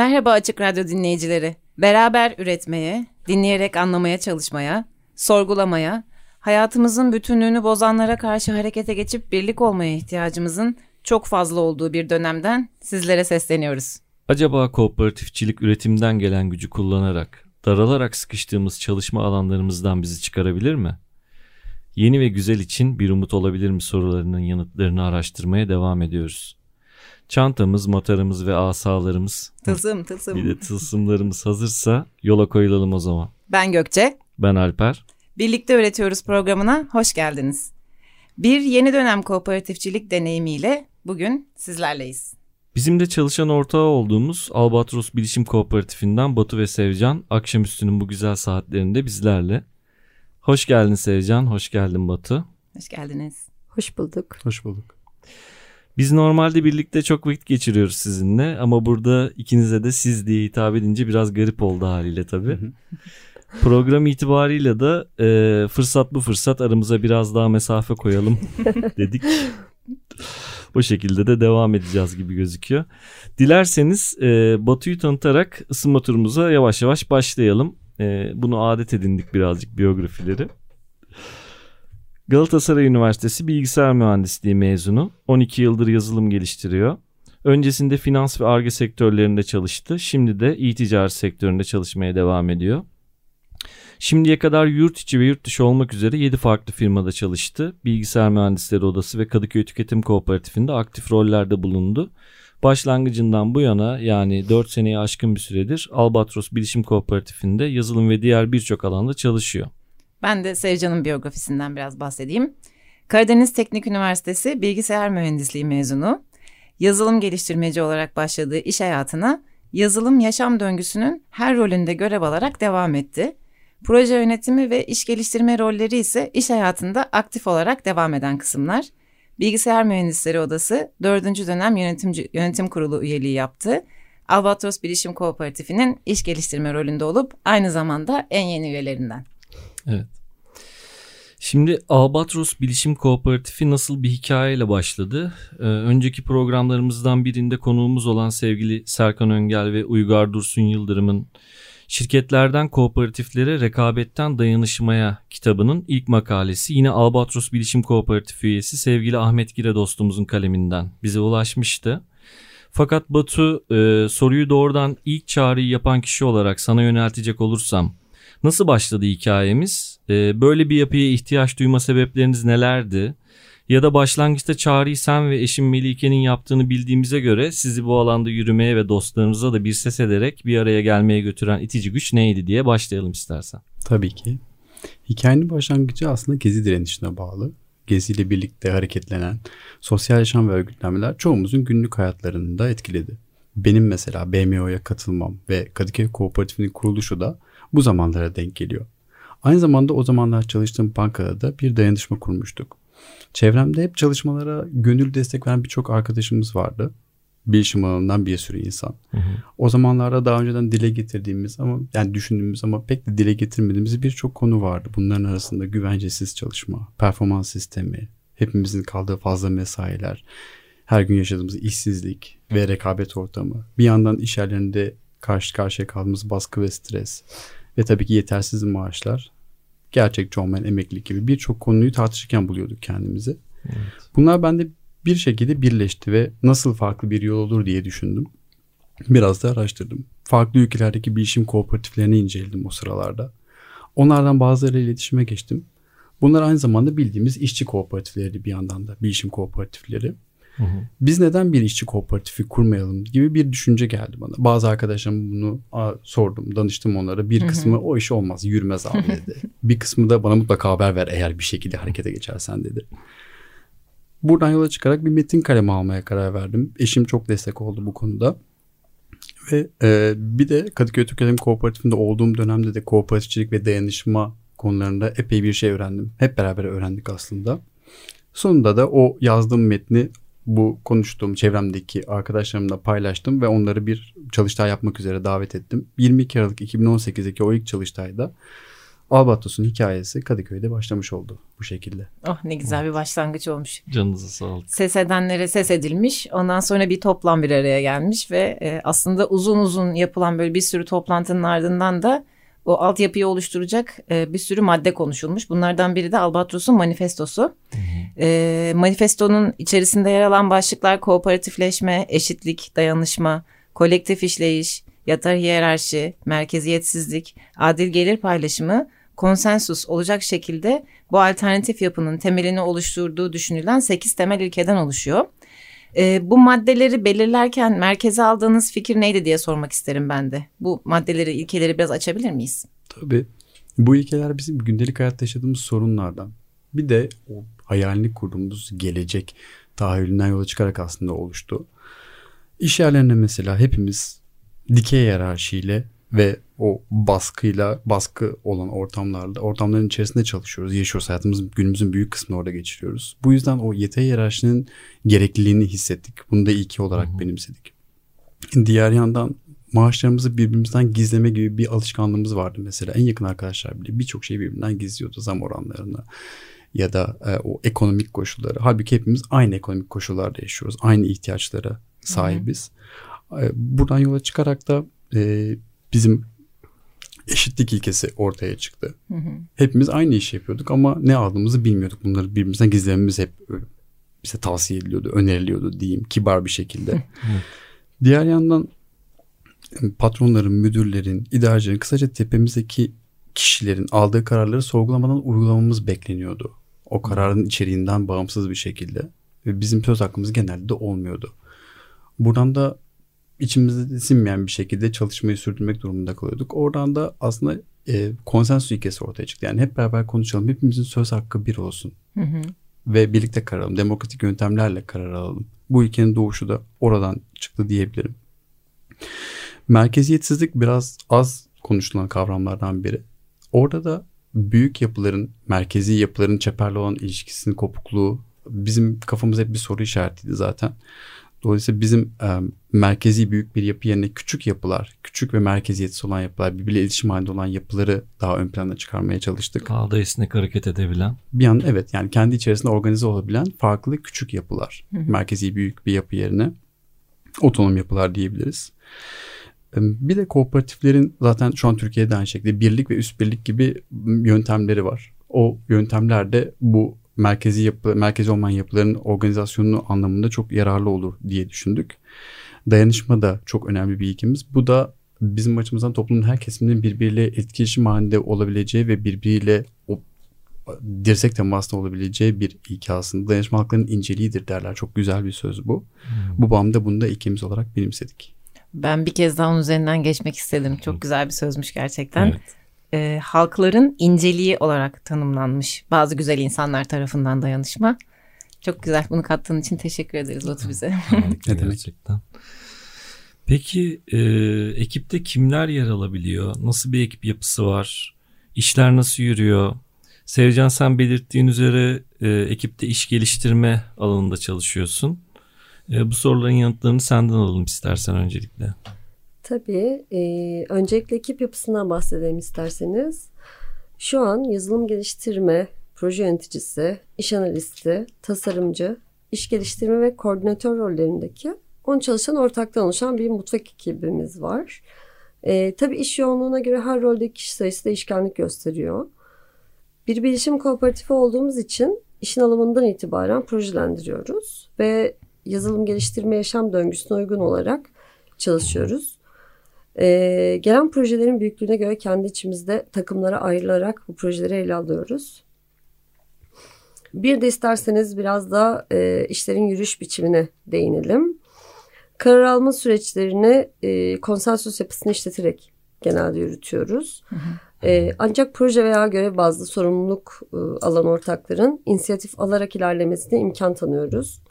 Merhaba Açık Radyo dinleyicileri. Beraber üretmeye, dinleyerek anlamaya çalışmaya, sorgulamaya, hayatımızın bütünlüğünü bozanlara karşı harekete geçip birlik olmaya ihtiyacımızın çok fazla olduğu bir dönemden sizlere sesleniyoruz. Acaba kooperatifçilik üretimden gelen gücü kullanarak, daralarak sıkıştığımız çalışma alanlarımızdan bizi çıkarabilir mi? Yeni ve güzel için bir umut olabilir mi sorularının yanıtlarını araştırmaya devam ediyoruz. Çantamız, matarımız ve asalarımız, Tılsım tılsım. bir de tılsımlarımız hazırsa yola koyulalım o zaman. Ben Gökçe. Ben Alper. Birlikte Üretiyoruz programına hoş geldiniz. Bir yeni dönem kooperatifçilik deneyimiyle bugün sizlerleyiz. Bizim de çalışan ortağı olduğumuz Albatros Bilişim Kooperatifinden Batu ve Sevcan akşamüstünün bu güzel saatlerinde bizlerle. Hoş geldin Sevcan, hoş geldin Batu. Hoş geldiniz. Hoş bulduk. Hoş bulduk. Biz normalde birlikte çok vakit geçiriyoruz sizinle ama burada ikinize de siz diye hitap edince biraz garip oldu haliyle tabii. Program itibariyle de e, fırsat bu fırsat aramıza biraz daha mesafe koyalım dedik. O şekilde de devam edeceğiz gibi gözüküyor. Dilerseniz e, Batu'yu tanıtarak ısınma turumuza yavaş yavaş başlayalım. E, bunu adet edindik birazcık biyografileri. Galatasaray Üniversitesi Bilgisayar Mühendisliği mezunu. 12 yıldır yazılım geliştiriyor. Öncesinde finans ve arge sektörlerinde çalıştı. Şimdi de e-ticaret sektöründe çalışmaya devam ediyor. Şimdiye kadar yurt içi ve yurt dışı olmak üzere 7 farklı firmada çalıştı. Bilgisayar Mühendisleri Odası ve Kadıköy Tüketim Kooperatifinde aktif rollerde bulundu. Başlangıcından bu yana yani 4 seneyi aşkın bir süredir Albatros Bilişim Kooperatifinde yazılım ve diğer birçok alanda çalışıyor. Ben de Sevcan'ın biyografisinden biraz bahsedeyim. Karadeniz Teknik Üniversitesi Bilgisayar Mühendisliği mezunu. Yazılım geliştirmeci olarak başladığı iş hayatına yazılım yaşam döngüsünün her rolünde görev alarak devam etti. Proje yönetimi ve iş geliştirme rolleri ise iş hayatında aktif olarak devam eden kısımlar. Bilgisayar Mühendisleri Odası 4. dönem yönetimci, yönetim kurulu üyeliği yaptı. Albatros Bilişim Kooperatifi'nin iş geliştirme rolünde olup aynı zamanda en yeni üyelerinden. Evet. Şimdi Albatros Bilişim Kooperatifi nasıl bir hikayeyle başladı? Ee, önceki programlarımızdan birinde konuğumuz olan sevgili Serkan Öngel ve Uygar Dursun Yıldırım'ın Şirketlerden Kooperatiflere Rekabetten Dayanışmaya kitabının ilk makalesi yine Albatros Bilişim Kooperatifi üyesi sevgili Ahmet Gire dostumuzun kaleminden bize ulaşmıştı. Fakat Batu e, soruyu doğrudan ilk çağrıyı yapan kişi olarak sana yöneltecek olursam Nasıl başladı hikayemiz? Ee, böyle bir yapıya ihtiyaç duyma sebepleriniz nelerdi? Ya da başlangıçta çağrıyı sen ve eşin Melike'nin yaptığını bildiğimize göre sizi bu alanda yürümeye ve dostlarınıza da bir ses ederek bir araya gelmeye götüren itici güç neydi diye başlayalım istersen. Tabii ki. Hikayenin başlangıcı aslında gezi direnişine bağlı. Gezi ile birlikte hareketlenen sosyal yaşam ve örgütlenmeler çoğumuzun günlük hayatlarını da etkiledi. Benim mesela BMO'ya katılmam ve Kadıköy Kooperatifinin kuruluşu da bu zamanlara denk geliyor. Aynı zamanda o zamanlar çalıştığım bankada da bir dayanışma kurmuştuk. Çevremde hep çalışmalara gönül destek veren birçok arkadaşımız vardı. Bilişim alanından bir sürü insan. Hı hı. O zamanlarda daha önceden dile getirdiğimiz ama yani düşündüğümüz ama pek de dile getirmediğimiz birçok konu vardı. Bunların arasında güvencesiz çalışma, performans sistemi, hepimizin kaldığı fazla mesailer, her gün yaşadığımız işsizlik ve rekabet ortamı, bir yandan iş yerlerinde karşı karşıya kaldığımız baskı ve stres ve tabii ki yetersiz maaşlar, gerçekçi olmayan emeklilik gibi birçok konuyu tartışırken buluyorduk kendimizi. Bunlar bende bir şekilde birleşti ve nasıl farklı bir yol olur diye düşündüm. Biraz da araştırdım. Farklı ülkelerdeki bilişim kooperatiflerini inceledim o sıralarda. Onlardan bazılarıyla iletişime geçtim. Bunlar aynı zamanda bildiğimiz işçi kooperatifleri bir yandan da bilişim kooperatifleri. Hı hı. Biz neden bir işçi kooperatifi kurmayalım gibi bir düşünce geldi bana. Bazı arkadaşlarım bunu sordum, danıştım onlara. Bir Hı hı. kısmı o iş olmaz, yürümez abi dedi. bir kısmı da bana mutlaka haber ver eğer bir şekilde harekete geçersen dedi. Buradan yola çıkarak bir metin kalemi almaya karar verdim. Eşim çok destek oldu bu konuda. Ve e, bir de Kadıköy Türk Eğitim Kooperatifinde olduğum dönemde de kooperatifçilik ve dayanışma konularında epey bir şey öğrendim. Hep beraber öğrendik aslında. Sonunda da o yazdığım metni bu konuştuğum çevremdeki arkadaşlarımla paylaştım ve onları bir çalıştay yapmak üzere davet ettim. 22 Aralık 2018'deki o ilk çalıştayda Albatros'un hikayesi Kadıköy'de başlamış oldu bu şekilde. Oh ne güzel bir başlangıç olmuş. Canınıza sağlık. Ses edenlere ses edilmiş. Ondan sonra bir toplam bir araya gelmiş ve e, aslında uzun uzun yapılan böyle bir sürü toplantının ardından da o altyapıyı oluşturacak e, bir sürü madde konuşulmuş. Bunlardan biri de Albatros'un manifestosu. E, manifestonun içerisinde yer alan başlıklar kooperatifleşme, eşitlik, dayanışma, kolektif işleyiş, yatar hiyerarşi, merkeziyetsizlik, adil gelir paylaşımı, konsensus olacak şekilde bu alternatif yapının temelini oluşturduğu düşünülen 8 temel ilkeden oluşuyor. E, bu maddeleri belirlerken merkeze aldığınız fikir neydi diye sormak isterim ben de. Bu maddeleri, ilkeleri biraz açabilir miyiz? Tabii. Bu ilkeler bizim gündelik hayatta yaşadığımız sorunlardan. Bir de o hayalini kurduğumuz gelecek tahayyülünden yola çıkarak aslında oluştu. İş yerlerinde mesela hepimiz dikey hiyerarşiyle ve o baskıyla baskı olan ortamlarda ortamların içerisinde çalışıyoruz, yaşıyoruz. Hayatımızın günümüzün büyük kısmını orada geçiriyoruz. Bu yüzden o yetey hiyerarşinin gerekliliğini hissettik. Bunu da ilki olarak benimsedik. Diğer yandan maaşlarımızı birbirimizden gizleme gibi bir alışkanlığımız vardı mesela. En yakın arkadaşlar bile birçok şeyi birbirinden gizliyordu zam oranlarını ya da e, o ekonomik koşulları. Halbuki hepimiz aynı ekonomik koşullarda yaşıyoruz. Aynı ihtiyaçlara sahibiz. E, buradan yola çıkarak da e, bizim eşitlik ilkesi ortaya çıktı. Hepimiz aynı işi yapıyorduk ama ne aldığımızı bilmiyorduk. Bunları birbirimizden gizlememiz hep öyle bize tavsiye ediliyordu, öneriliyordu diyeyim kibar bir şekilde. Diğer yandan patronların, müdürlerin, idarecilerin, kısaca tepemizdeki kişilerin aldığı kararları sorgulamadan uygulamamız bekleniyordu. O kararın içeriğinden bağımsız bir şekilde. Ve bizim söz hakkımız genelde de olmuyordu. Buradan da içimizde sinmeyen bir şekilde çalışmayı sürdürmek durumunda kalıyorduk. Oradan da aslında e, konsensus ilkesi ortaya çıktı. Yani hep beraber konuşalım. Hepimizin söz hakkı bir olsun. Ve birlikte karar alalım. Demokratik yöntemlerle karar alalım. Bu ilkenin doğuşu da oradan çıktı diyebilirim. Merkeziyetsizlik biraz az konuşulan kavramlardan biri. Orada da büyük yapıların, merkezi yapıların çeperli olan ilişkisinin kopukluğu bizim kafamız hep bir soru işaretiydi zaten. Dolayısıyla bizim e, merkezi büyük bir yapı yerine küçük yapılar, küçük ve merkeziyetsiz olan yapılar, birbiriyle iletişim halinde olan yapıları daha ön plana çıkarmaya çalıştık. Daha da esnek hareket edebilen. Bir an evet yani kendi içerisinde organize olabilen farklı küçük yapılar. Merkezi büyük bir yapı yerine otonom yapılar diyebiliriz. Bir de kooperatiflerin zaten şu an Türkiye'de aynı şekilde birlik ve üst birlik gibi yöntemleri var. O yöntemler de bu merkezi yapı, merkezi olmayan yapıların organizasyonu anlamında çok yararlı olur diye düşündük. Dayanışma da çok önemli bir ilkemiz. Bu da bizim açımızdan toplumun her kesiminin birbiriyle etkileşim halinde olabileceği ve birbiriyle o dirsek temasında olabileceği bir ilke aslında. Dayanışma halklarının inceliğidir derler. Çok güzel bir söz bu. Bu bağlamda bunu da ilkemiz olarak benimsedik. Ben bir kez daha onun üzerinden geçmek istedim. Çok güzel bir sözmüş gerçekten. Evet. Ee, halkların inceliği olarak tanımlanmış bazı güzel insanlar tarafından dayanışma. Çok güzel. Bunu kattığın için teşekkür ederiz Batu bize. Ne demek? gerçekten. Peki e, ekipte kimler yer alabiliyor? Nasıl bir ekip yapısı var? İşler nasıl yürüyor? Sevcan sen belirttiğin üzere e, ekipte iş geliştirme alanında çalışıyorsun. E, bu soruların yanıtlarını senden alalım istersen öncelikle. Tabii. e, öncelikle ekip yapısından bahsedelim isterseniz. Şu an yazılım geliştirme, proje yöneticisi, iş analisti, tasarımcı, iş geliştirme ve koordinatör rollerindeki 10 çalışan ortaktan oluşan bir mutfak ekibimiz var. E, tabii iş yoğunluğuna göre her roldeki kişi sayısı değişkenlik gösteriyor. Bir bilişim kooperatifi olduğumuz için işin alımından itibaren projelendiriyoruz ve yazılım geliştirme yaşam döngüsüne uygun olarak çalışıyoruz. Ee, gelen projelerin büyüklüğüne göre kendi içimizde takımlara ayrılarak bu projeleri ele alıyoruz. Bir de isterseniz biraz da e, işlerin yürüyüş biçimine değinelim. Karar alma süreçlerini e, konsensus yapısını işleterek genelde yürütüyoruz. E, ancak proje veya görev bazlı sorumluluk e, alan ortakların inisiyatif alarak ilerlemesine imkan tanıyoruz.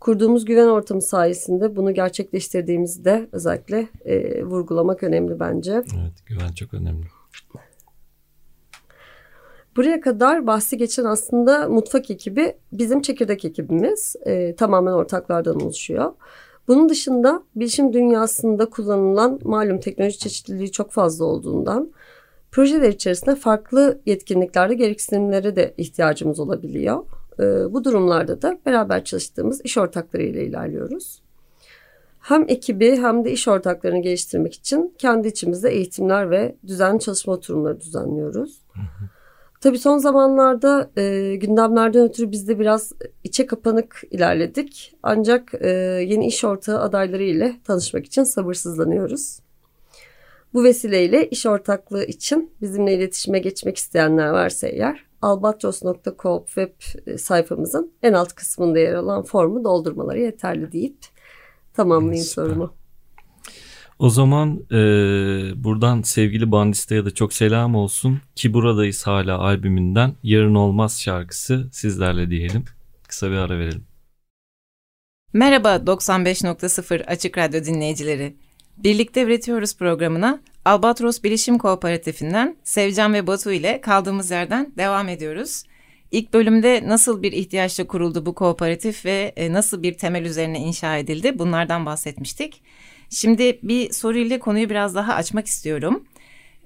Kurduğumuz güven ortamı sayesinde bunu gerçekleştirdiğimizde özellikle e, vurgulamak önemli bence. Evet güven çok önemli. Buraya kadar bahsi geçen aslında mutfak ekibi bizim çekirdek ekibimiz. E, tamamen ortaklardan oluşuyor. Bunun dışında bilişim dünyasında kullanılan malum teknoloji çeşitliliği çok fazla olduğundan projeler içerisinde farklı yetkinliklerde gereksinimlere de ihtiyacımız olabiliyor. E, bu durumlarda da beraber çalıştığımız iş ortakları ile ilerliyoruz. Hem ekibi hem de iş ortaklarını geliştirmek için kendi içimizde eğitimler ve düzenli çalışma oturumları düzenliyoruz. Tabii son zamanlarda e, gündemlerden ötürü biz de biraz içe kapanık ilerledik. Ancak e, yeni iş ortağı adayları ile tanışmak için sabırsızlanıyoruz. Bu vesileyle iş ortaklığı için bizimle iletişime geçmek isteyenler varsa eğer albatros.coop web sayfamızın en alt kısmında yer alan formu doldurmaları yeterli deyip tamamlayayım Süper. sorumu. O zaman e, buradan sevgili Bandista'ya da çok selam olsun ki buradayız hala albümünden Yarın Olmaz şarkısı sizlerle diyelim. Kısa bir ara verelim. Merhaba 95.0 Açık Radyo dinleyicileri. Birlikte Üretiyoruz programına Albatros Bilişim Kooperatifinden Sevcan ve Batu ile kaldığımız yerden devam ediyoruz. İlk bölümde nasıl bir ihtiyaçla kuruldu bu kooperatif ve e, nasıl bir temel üzerine inşa edildi bunlardan bahsetmiştik. Şimdi bir soruyla konuyu biraz daha açmak istiyorum.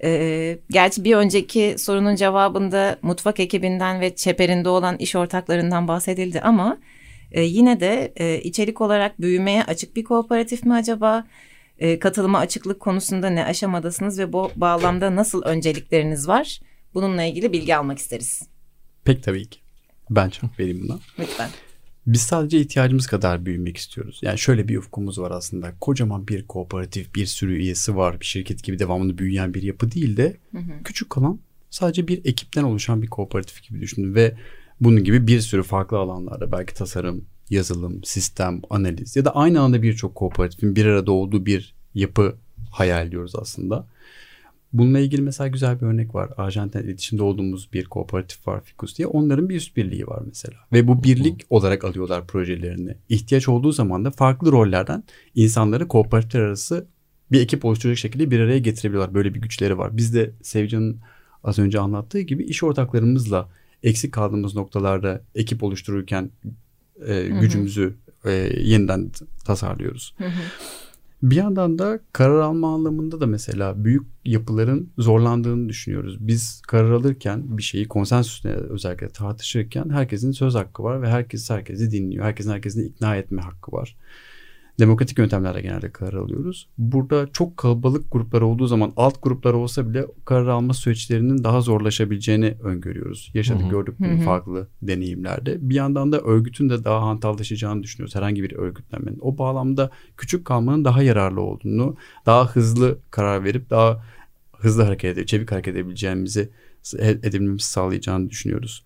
Ee, gerçi bir önceki sorunun cevabında mutfak ekibinden ve çeperinde olan iş ortaklarından bahsedildi ama e, yine de e, içerik olarak büyümeye açık bir kooperatif mi acaba? E, katılıma açıklık konusunda ne aşamadasınız ve bu bağlamda nasıl öncelikleriniz var? Bununla ilgili bilgi almak isteriz. Pek tabii ki. Ben çok vereyim buna. Lütfen. Biz sadece ihtiyacımız kadar büyümek istiyoruz. Yani şöyle bir ufkumuz var aslında. Kocaman bir kooperatif, bir sürü üyesi var. Bir şirket gibi devamlı büyüyen bir yapı değil de küçük kalan sadece bir ekipten oluşan bir kooperatif gibi düşünün. Ve bunun gibi bir sürü farklı alanlarda belki tasarım, yazılım, sistem, analiz ya da aynı anda birçok kooperatifin bir arada olduğu bir yapı hayal ediyoruz aslında. Bununla ilgili mesela güzel bir örnek var. Arjantin iletişimde olduğumuz bir kooperatif var Fikus diye. Onların bir üst birliği var mesela. Ve bu birlik olarak alıyorlar projelerini. İhtiyaç olduğu zaman da farklı rollerden insanları kooperatifler arası bir ekip oluşturacak şekilde bir araya getirebiliyorlar. Böyle bir güçleri var. Biz de Sevcan'ın az önce anlattığı gibi iş ortaklarımızla eksik kaldığımız noktalarda ekip oluştururken e, gücümüzü e, yeniden tasarlıyoruz. Bir yandan da karar alma anlamında da mesela büyük yapıların zorlandığını düşünüyoruz. Biz karar alırken bir şeyi konsensüsle özellikle tartışırken herkesin söz hakkı var ve herkes herkesi dinliyor. Herkesin herkesini ikna etme hakkı var. Demokratik yöntemlerle genelde karar alıyoruz. Burada çok kalabalık gruplar olduğu zaman alt gruplar olsa bile karar alma süreçlerinin daha zorlaşabileceğini öngörüyoruz. Yaşadık gördük bunu farklı deneyimlerde. Bir yandan da örgütün de daha hantallaşacağını düşünüyoruz. Herhangi bir örgütlenmenin. O bağlamda küçük kalmanın daha yararlı olduğunu, daha hızlı karar verip daha hızlı hareket edip çevik hareket edebileceğimizi edebilmemizi sağlayacağını düşünüyoruz.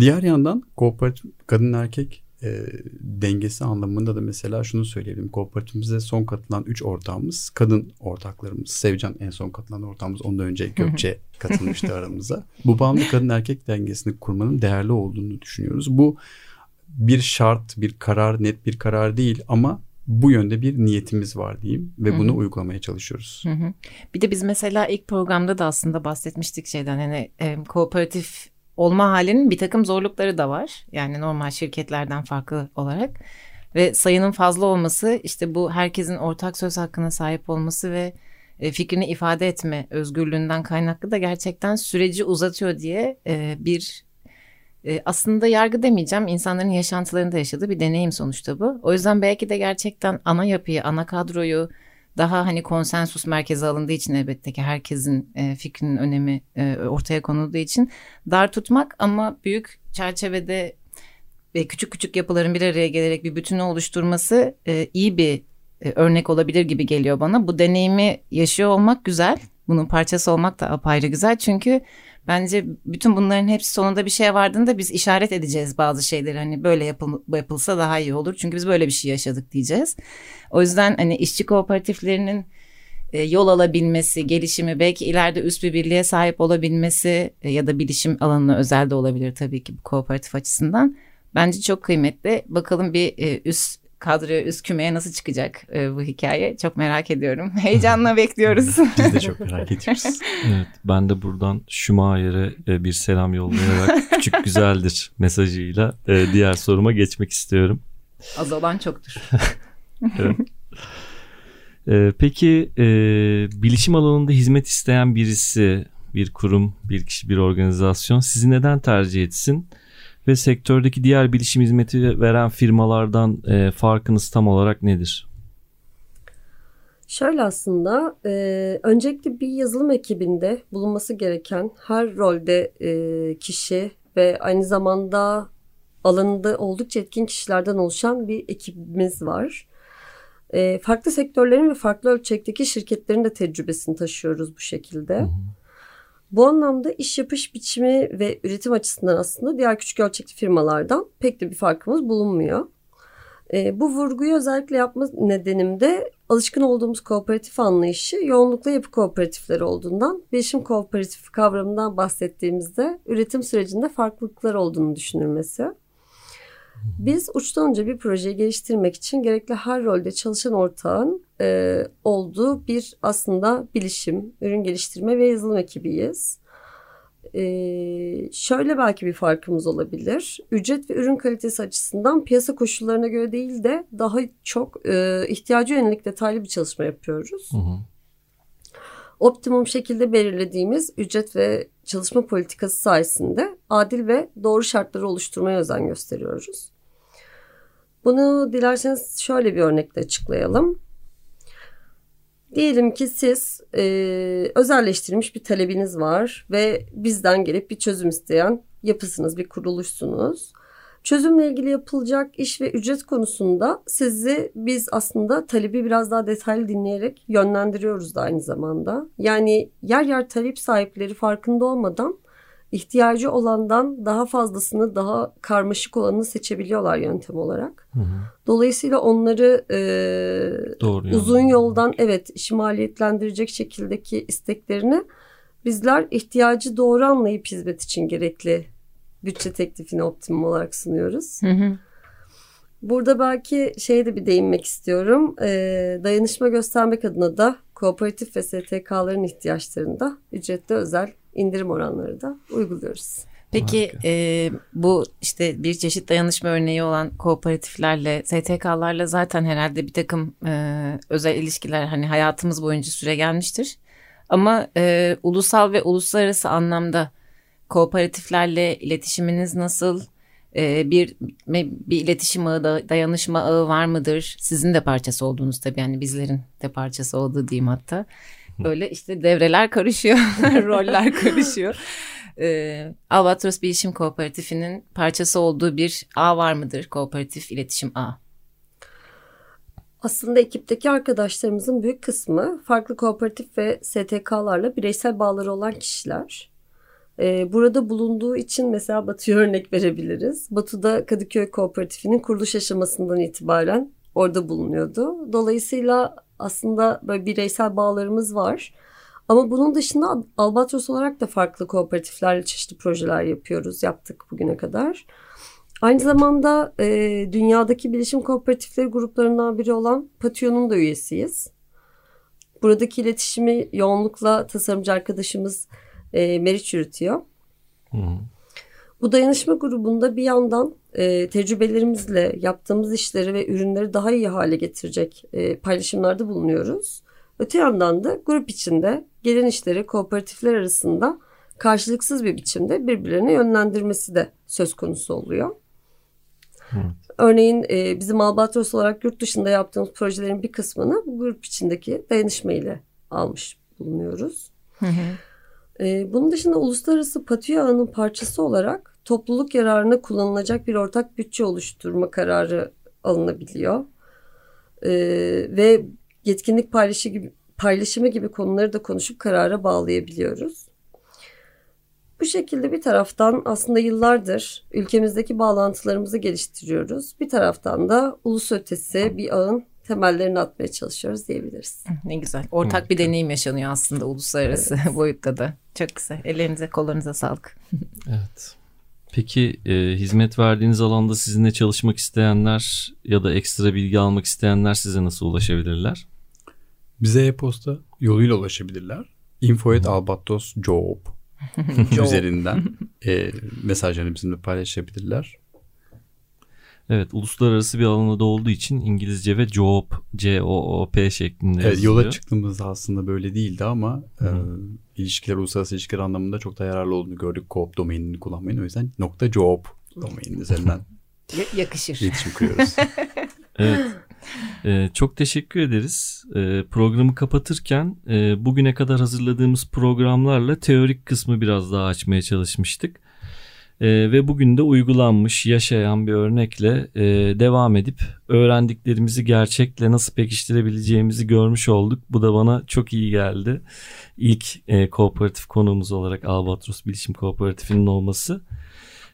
Diğer yandan kooperatif kadın erkek e, dengesi anlamında da mesela şunu söyleyelim. Kooperatifimize son katılan 3 ortağımız kadın ortaklarımız. Sevcan en son katılan ortağımız. Ondan önce Gökçe katılmıştı aramıza. Bu bağlamda kadın erkek dengesini kurmanın değerli olduğunu düşünüyoruz. Bu bir şart, bir karar, net bir karar değil ama bu yönde bir niyetimiz var diyeyim ve bunu uygulamaya çalışıyoruz. Hı hı. Bir de biz mesela ilk programda da aslında bahsetmiştik şeyden hani e, kooperatif olma halinin bir takım zorlukları da var. Yani normal şirketlerden farklı olarak ve sayının fazla olması işte bu herkesin ortak söz hakkına sahip olması ve e, fikrini ifade etme özgürlüğünden kaynaklı da gerçekten süreci uzatıyor diye e, bir e, aslında yargı demeyeceğim insanların yaşantılarında yaşadığı bir deneyim sonuçta bu. O yüzden belki de gerçekten ana yapıyı, ana kadroyu daha hani konsensus merkeze alındığı için elbette ki herkesin e, fikrinin önemi e, ortaya konulduğu için dar tutmak ama büyük çerçevede ve küçük küçük yapıların bir araya gelerek bir bütünü oluşturması e, iyi bir e, örnek olabilir gibi geliyor bana. Bu deneyimi yaşıyor olmak güzel. Bunun parçası olmak da apayrı güzel. Çünkü bence bütün bunların hepsi sonunda bir şeye vardığında biz işaret edeceğiz bazı şeyleri. Hani böyle yapıl, yapılsa daha iyi olur. Çünkü biz böyle bir şey yaşadık diyeceğiz. O yüzden hani işçi kooperatiflerinin e, yol alabilmesi, gelişimi, belki ileride üst bir birliğe sahip olabilmesi e, ya da bilişim alanına özel de olabilir tabii ki bu kooperatif açısından. Bence çok kıymetli. Bakalım bir e, üst kadroya, üst kümeye nasıl çıkacak e, bu hikaye? Çok merak ediyorum. Heyecanla bekliyoruz. Biz de çok merak ediyoruz. Evet, ben de buradan Schumacher'e e, bir selam yollayarak küçük güzeldir mesajıyla e, diğer soruma geçmek istiyorum. Az olan çoktur. E, peki e, bilişim alanında hizmet isteyen birisi, bir kurum, bir kişi, bir organizasyon sizi neden tercih etsin? Ve sektördeki diğer bilişim hizmeti veren firmalardan e, farkınız tam olarak nedir? Şöyle aslında e, öncelikle bir yazılım ekibinde bulunması gereken her rolde e, kişi ve aynı zamanda alanında oldukça etkin kişilerden oluşan bir ekibimiz var. E, farklı sektörlerin ve farklı ölçekteki şirketlerin de tecrübesini taşıyoruz bu şekilde. Bu anlamda iş yapış biçimi ve üretim açısından aslında diğer küçük ölçekli firmalardan pek de bir farkımız bulunmuyor. E, bu vurguyu özellikle yapma nedenim de alışkın olduğumuz kooperatif anlayışı yoğunlukla yapı kooperatifleri olduğundan bilişim kooperatif kavramından bahsettiğimizde üretim sürecinde farklılıklar olduğunu düşünülmesi. Biz uçtan uca bir projeyi geliştirmek için gerekli her rolde çalışan ortağın e, olduğu bir aslında bilişim, ürün geliştirme ve yazılım ekibiyiz. E, şöyle belki bir farkımız olabilir. Ücret ve ürün kalitesi açısından piyasa koşullarına göre değil de daha çok e, ihtiyacı yönelik detaylı bir çalışma yapıyoruz. Hı hı. Optimum şekilde belirlediğimiz ücret ve çalışma politikası sayesinde adil ve doğru şartları oluşturmaya özen gösteriyoruz. Bunu dilerseniz şöyle bir örnekle açıklayalım. Diyelim ki siz e, özelleştirilmiş bir talebiniz var ve bizden gelip bir çözüm isteyen yapısınız, bir kuruluşsunuz. Çözümle ilgili yapılacak iş ve ücret konusunda sizi biz aslında talebi biraz daha detaylı dinleyerek yönlendiriyoruz da aynı zamanda. Yani yer yer talep sahipleri farkında olmadan ihtiyacı olandan daha fazlasını daha karmaşık olanını seçebiliyorlar yöntem olarak. Hı hı. Dolayısıyla onları e, Doğru yani. uzun yoldan evet işi maliyetlendirecek şekildeki isteklerini bizler ihtiyacı doğru anlayıp hizmet için gerekli bütçe teklifini optimum olarak sunuyoruz. Hı hı. Burada belki şeye de bir değinmek istiyorum. Ee, dayanışma göstermek adına da kooperatif ve STK'ların ihtiyaçlarında ücretli özel indirim oranları da uyguluyoruz. Peki e, bu işte bir çeşit dayanışma örneği olan kooperatiflerle, STK'larla zaten herhalde bir takım e, özel ilişkiler hani hayatımız boyunca süre gelmiştir. Ama e, ulusal ve uluslararası anlamda kooperatiflerle iletişiminiz nasıl? E, bir bir iletişim ağı, da- dayanışma ağı var mıdır? Sizin de parçası olduğunuz tabii yani bizlerin de parçası olduğu diyeyim hatta. Böyle işte devreler karışıyor, roller karışıyor. Ee, Albatros Bilişim Kooperatifi'nin parçası olduğu bir ağ var mıdır? Kooperatif iletişim ağı. Aslında ekipteki arkadaşlarımızın büyük kısmı farklı kooperatif ve STK'larla bireysel bağları olan kişiler. Ee, burada bulunduğu için mesela Batu'ya örnek verebiliriz. Batu'da Kadıköy Kooperatifi'nin kuruluş aşamasından itibaren orada bulunuyordu. Dolayısıyla aslında böyle bireysel bağlarımız var. Ama bunun dışında Albatros olarak da farklı kooperatiflerle çeşitli projeler yapıyoruz, yaptık bugüne kadar. Aynı zamanda e, dünyadaki bilişim kooperatifleri gruplarından biri olan Patio'nun da üyesiyiz. Buradaki iletişimi yoğunlukla tasarımcı arkadaşımız e, Meriç yürütüyor. Hı. Bu dayanışma grubunda bir yandan e, tecrübelerimizle yaptığımız işleri ve ürünleri daha iyi hale getirecek e, paylaşımlarda bulunuyoruz. Öte yandan da grup içinde gelen işleri kooperatifler arasında karşılıksız bir biçimde birbirlerine yönlendirmesi de söz konusu oluyor. Evet. Örneğin e, bizim Albatros olarak yurt dışında yaptığımız projelerin bir kısmını bu grup içindeki dayanışma ile almış bulunuyoruz. Ee, bunun dışında uluslararası Patio ağının parçası olarak topluluk yararına kullanılacak bir ortak bütçe oluşturma kararı alınabiliyor. Ee, ve yetkinlik paylaşı gibi, paylaşımı gibi konuları da konuşup karara bağlayabiliyoruz. Bu şekilde bir taraftan aslında yıllardır ülkemizdeki bağlantılarımızı geliştiriyoruz. Bir taraftan da ulus ötesi bir ağın temellerini atmaya çalışıyoruz diyebiliriz. Ne güzel. Ortak bir deneyim yaşanıyor aslında uluslararası boyutta da. Çok güzel. Ellerinize kollarınıza sağlık. Evet. Peki e, hizmet verdiğiniz alanda sizinle çalışmak isteyenler ya da ekstra bilgi almak isteyenler size nasıl ulaşabilirler? Bize e-posta yoluyla ulaşabilirler. info@albatosjob üzerinden e, mesajlarını bizimle paylaşabilirler. Evet, uluslararası bir alanda olduğu için İngilizce ve job, C-O-O-P şeklinde Evet, yazılıyor. yola çıktığımızda aslında böyle değildi ama e, ilişkiler, uluslararası ilişkiler anlamında çok da yararlı olduğunu gördük co-op domainini kullanmayın. O yüzden nokta .job domainin üzerinden Ya- yakışır. iletişim kuruyoruz. Evet. Ee, çok teşekkür ederiz. Ee, programı kapatırken e, bugüne kadar hazırladığımız programlarla teorik kısmı biraz daha açmaya çalışmıştık. Ee, ve bugün de uygulanmış, yaşayan bir örnekle e, devam edip öğrendiklerimizi gerçekle nasıl pekiştirebileceğimizi görmüş olduk. Bu da bana çok iyi geldi. İlk e, kooperatif konuğumuz olarak Albatros Bilişim Kooperatifi'nin olması.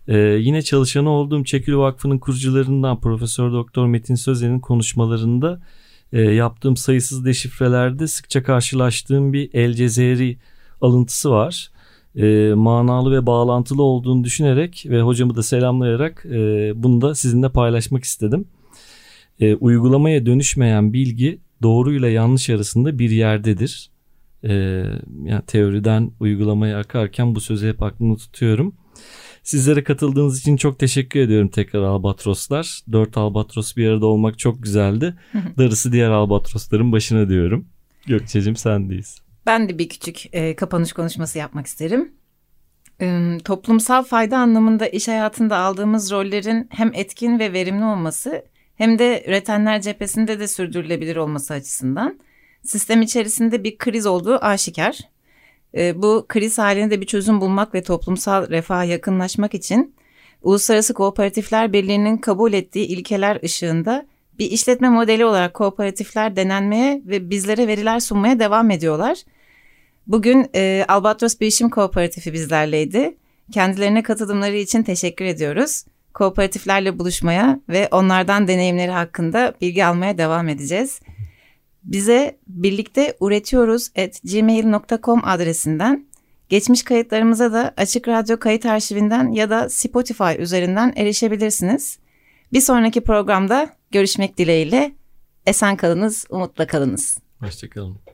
Ee, yine çalışanı olduğum Çekül Vakfı'nın kurucularından Profesör Doktor Metin Sözen'in konuşmalarında e, yaptığım sayısız deşifrelerde sıkça karşılaştığım bir El Cezeri alıntısı var. E, manalı ve bağlantılı olduğunu düşünerek ve hocamı da selamlayarak e, bunu da sizinle paylaşmak istedim. E, uygulamaya dönüşmeyen bilgi doğruyla yanlış arasında bir yerdedir. E, yani teoriden uygulamaya akarken bu sözü hep aklımda tutuyorum. Sizlere katıldığınız için çok teşekkür ediyorum tekrar Albatroslar. Dört Albatros bir arada olmak çok güzeldi. Darısı diğer Albatrosların başına diyorum. Gökçe'cim sendeyiz. Ben de bir küçük e, kapanış konuşması yapmak isterim. E, toplumsal fayda anlamında iş hayatında aldığımız rollerin hem etkin ve verimli olması hem de üretenler cephesinde de sürdürülebilir olması açısından sistem içerisinde bir kriz olduğu aşikar. E, bu kriz halinde bir çözüm bulmak ve toplumsal refaha yakınlaşmak için Uluslararası Kooperatifler Birliği'nin kabul ettiği ilkeler ışığında bir işletme modeli olarak kooperatifler denenmeye ve bizlere veriler sunmaya devam ediyorlar. Bugün e, Albatros Bilişim Kooperatifi bizlerleydi. Kendilerine katılımları için teşekkür ediyoruz. Kooperatiflerle buluşmaya ve onlardan deneyimleri hakkında bilgi almaya devam edeceğiz. Bize birlikte üretiyoruz at gmail.com adresinden geçmiş kayıtlarımıza da Açık Radyo kayıt arşivinden ya da Spotify üzerinden erişebilirsiniz. Bir sonraki programda görüşmek dileğiyle esen kalınız, umutla kalınız. Hoşçakalın.